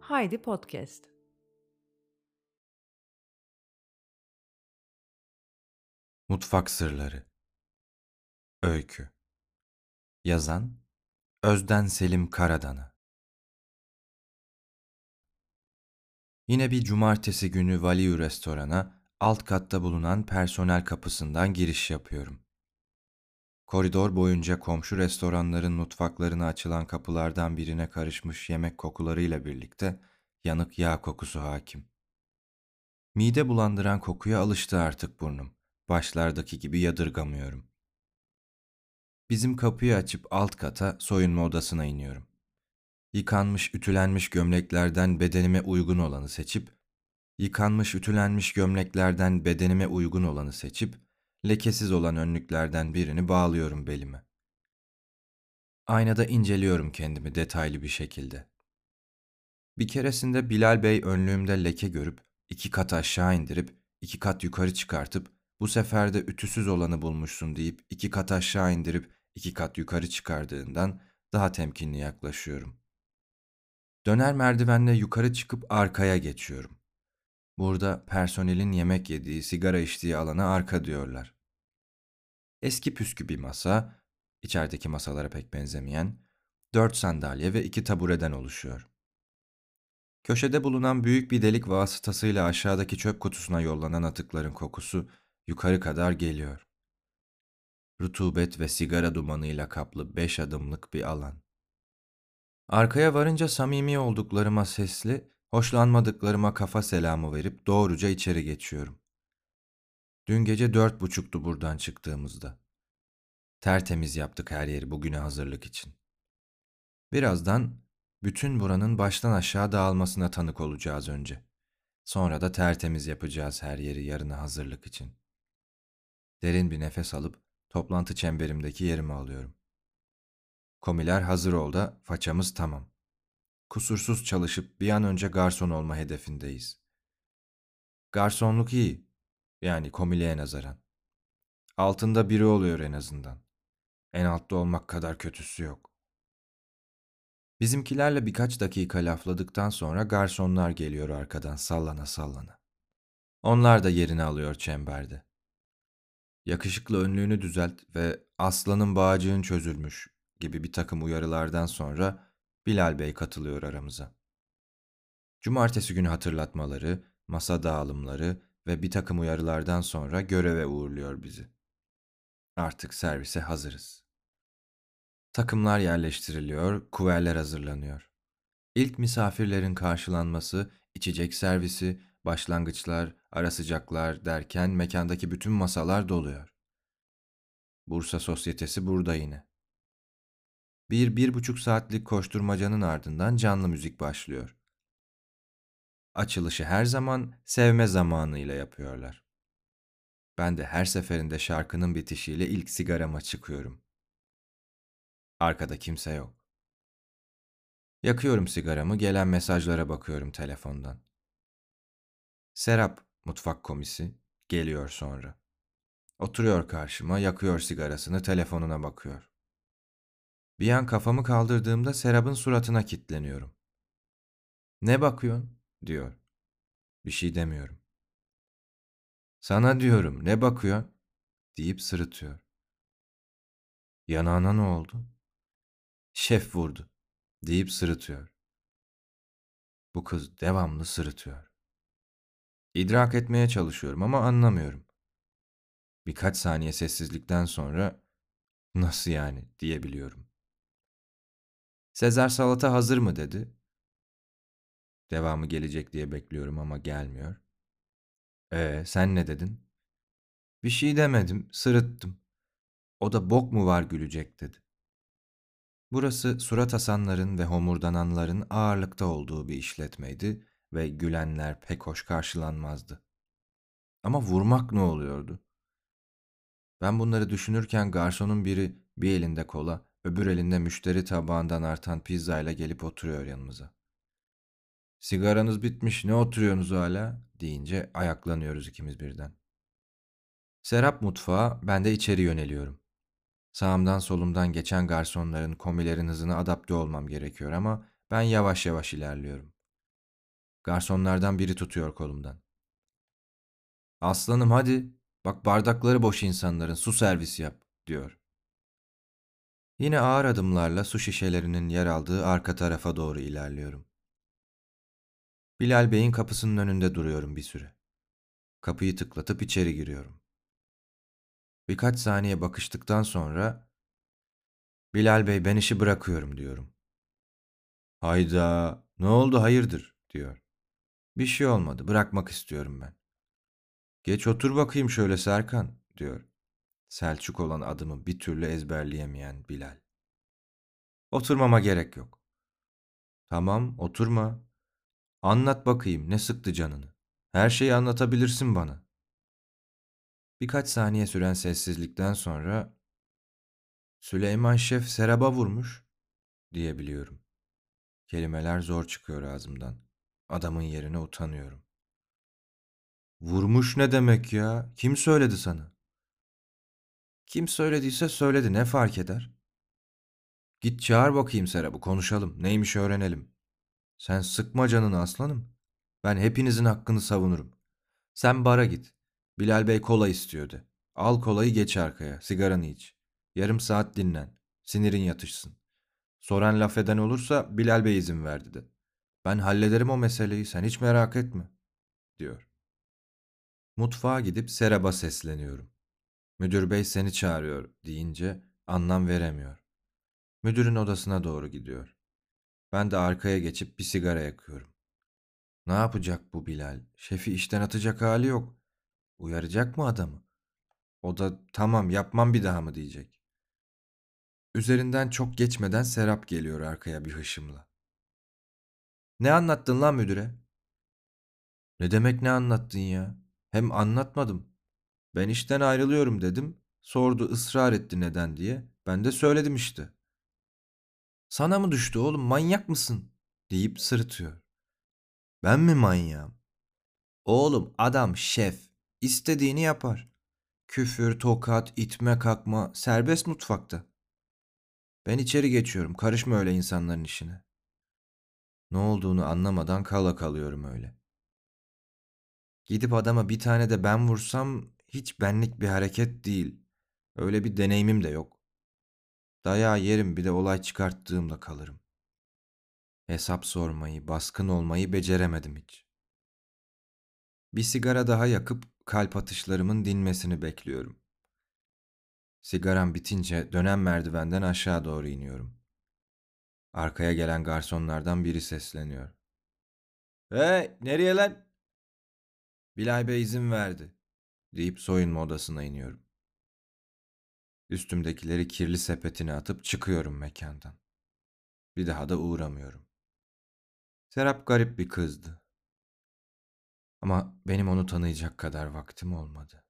Haydi Podcast. Mutfak Sırları Öykü Yazan Özden Selim Karadanı Yine bir cumartesi günü Value restorana alt katta bulunan personel kapısından giriş yapıyorum. Koridor boyunca komşu restoranların mutfaklarına açılan kapılardan birine karışmış yemek kokularıyla birlikte yanık yağ kokusu hakim. Mide bulandıran kokuya alıştı artık burnum. Başlardaki gibi yadırgamıyorum. Bizim kapıyı açıp alt kata soyunma odasına iniyorum. Yıkanmış, ütülenmiş gömleklerden bedenime uygun olanı seçip, yıkanmış, ütülenmiş gömleklerden bedenime uygun olanı seçip, lekesiz olan önlüklerden birini bağlıyorum belime. Aynada inceliyorum kendimi detaylı bir şekilde. Bir keresinde Bilal Bey önlüğümde leke görüp, iki kat aşağı indirip, iki kat yukarı çıkartıp, bu sefer de ütüsüz olanı bulmuşsun deyip iki kat aşağı indirip iki kat yukarı çıkardığından daha temkinli yaklaşıyorum. Döner merdivenle yukarı çıkıp arkaya geçiyorum. Burada personelin yemek yediği, sigara içtiği alana arka diyorlar. Eski püskü bir masa, içerideki masalara pek benzemeyen, dört sandalye ve iki tabureden oluşuyor. Köşede bulunan büyük bir delik vasıtasıyla aşağıdaki çöp kutusuna yollanan atıkların kokusu yukarı kadar geliyor. Rutubet ve sigara dumanıyla kaplı beş adımlık bir alan. Arkaya varınca samimi olduklarıma sesli, hoşlanmadıklarıma kafa selamı verip doğruca içeri geçiyorum. Dün gece dört buçuktu buradan çıktığımızda. Tertemiz yaptık her yeri bugüne hazırlık için. Birazdan bütün buranın baştan aşağı dağılmasına tanık olacağız önce. Sonra da tertemiz yapacağız her yeri yarına hazırlık için. Derin bir nefes alıp toplantı çemberimdeki yerimi alıyorum. Komiler hazır ol da façamız tamam. Kusursuz çalışıp bir an önce garson olma hedefindeyiz. Garsonluk iyi. Yani komiliğe nazaran. Altında biri oluyor en azından. En altta olmak kadar kötüsü yok. Bizimkilerle birkaç dakika lafladıktan sonra garsonlar geliyor arkadan sallana sallana. Onlar da yerini alıyor çemberde. Yakışıklı önlüğünü düzelt ve aslanın bağcığın çözülmüş gibi bir takım uyarılardan sonra Bilal Bey katılıyor aramıza. Cumartesi günü hatırlatmaları, masa dağılımları ve bir takım uyarılardan sonra göreve uğurluyor bizi. Artık servise hazırız. Takımlar yerleştiriliyor, kuverler hazırlanıyor. İlk misafirlerin karşılanması, içecek servisi, başlangıçlar, ara sıcaklar derken mekandaki bütün masalar doluyor. Bursa Sosyetesi burada yine. Bir, bir buçuk saatlik koşturmacanın ardından canlı müzik başlıyor. Açılışı her zaman sevme zamanıyla yapıyorlar. Ben de her seferinde şarkının bitişiyle ilk sigarama çıkıyorum. Arkada kimse yok. Yakıyorum sigaramı, gelen mesajlara bakıyorum telefondan. Serap, mutfak komisi, geliyor sonra. Oturuyor karşıma, yakıyor sigarasını, telefonuna bakıyor. Bir an kafamı kaldırdığımda Serap'ın suratına kilitleniyorum. Ne bakıyorsun? Diyor. Bir şey demiyorum. Sana diyorum, ne bakıyorsun? deyip sırıtıyor. Yanağına ne oldu? Şef vurdu deyip sırıtıyor. Bu kız devamlı sırıtıyor. İdrak etmeye çalışıyorum ama anlamıyorum. Birkaç saniye sessizlikten sonra nasıl yani diyebiliyorum. Sezar salata hazır mı dedi. Devamı gelecek diye bekliyorum ama gelmiyor. Ee, sen ne dedin? Bir şey demedim, sırıttım. O da bok mu var gülecek dedi. Burası surat asanların ve homurdananların ağırlıkta olduğu bir işletmeydi ve gülenler pek hoş karşılanmazdı. Ama vurmak ne oluyordu? Ben bunları düşünürken garsonun biri bir elinde kola, öbür elinde müşteri tabağından artan pizzayla gelip oturuyor yanımıza. Sigaranız bitmiş ne oturuyorsunuz hala deyince ayaklanıyoruz ikimiz birden. Serap mutfağa, ben de içeri yöneliyorum. Sağımdan solumdan geçen garsonların, komilerin hızına adapte olmam gerekiyor ama ben yavaş yavaş ilerliyorum. Garsonlardan biri tutuyor kolumdan. Aslanım hadi, bak bardakları boş insanların, su servisi yap, diyor. Yine ağır adımlarla su şişelerinin yer aldığı arka tarafa doğru ilerliyorum. Bilal Bey'in kapısının önünde duruyorum bir süre. Kapıyı tıklatıp içeri giriyorum. Birkaç saniye bakıştıktan sonra Bilal Bey ben işi bırakıyorum diyorum. Hayda ne oldu hayırdır diyor. Bir şey olmadı bırakmak istiyorum ben. Geç otur bakayım şöyle Serkan diyor. Selçuk olan adımı bir türlü ezberleyemeyen Bilal. Oturmama gerek yok. Tamam oturma. Anlat bakayım ne sıktı canını. Her şeyi anlatabilirsin bana. Birkaç saniye süren sessizlikten sonra Süleyman Şef Serap'a vurmuş diyebiliyorum. Kelimeler zor çıkıyor ağzımdan. Adamın yerine utanıyorum. Vurmuş ne demek ya? Kim söyledi sana? Kim söylediyse söyledi ne fark eder? Git çağır bakayım Serap'ı konuşalım. Neymiş öğrenelim. Sen sıkma canını aslanım. Ben hepinizin hakkını savunurum. Sen bara git. Bilal Bey kola istiyordu. Al kolayı geç arkaya. Sigaranı iç. Yarım saat dinlen. Sinirin yatışsın. Soran laf eden olursa Bilal Bey izin verdi de. Ben hallederim o meseleyi sen hiç merak etme. Diyor. Mutfağa gidip Serap'a sesleniyorum. Müdür bey seni çağırıyor deyince anlam veremiyor. Müdürün odasına doğru gidiyor. Ben de arkaya geçip bir sigara yakıyorum. Ne yapacak bu Bilal? Şefi işten atacak hali yok. Uyaracak mı adamı? O da tamam yapmam bir daha mı diyecek. Üzerinden çok geçmeden Serap geliyor arkaya bir hışımla. Ne anlattın lan müdüre? Ne demek ne anlattın ya? Hem anlatmadım. Ben işten ayrılıyorum dedim. Sordu ısrar etti neden diye. Ben de söyledim işte. Sana mı düştü oğlum manyak mısın? deyip sırıtıyor. Ben mi manyağım? Oğlum adam şef. İstediğini yapar. Küfür, tokat, itme, kalkma serbest mutfakta. Ben içeri geçiyorum. Karışma öyle insanların işine. Ne olduğunu anlamadan kala kalıyorum öyle. Gidip adama bir tane de ben vursam hiç benlik bir hareket değil. Öyle bir deneyimim de yok. Dayağı yerim bir de olay çıkarttığımda kalırım. Hesap sormayı, baskın olmayı beceremedim hiç. Bir sigara daha yakıp kalp atışlarımın dinmesini bekliyorum. Sigaram bitince dönen merdivenden aşağı doğru iniyorum. Arkaya gelen garsonlardan biri sesleniyor. Hey, nereye lan? Bilal Bey izin verdi deyip soyunma odasına iniyorum. Üstümdekileri kirli sepetine atıp çıkıyorum mekandan. Bir daha da uğramıyorum. Serap garip bir kızdı. Ama benim onu tanıyacak kadar vaktim olmadı.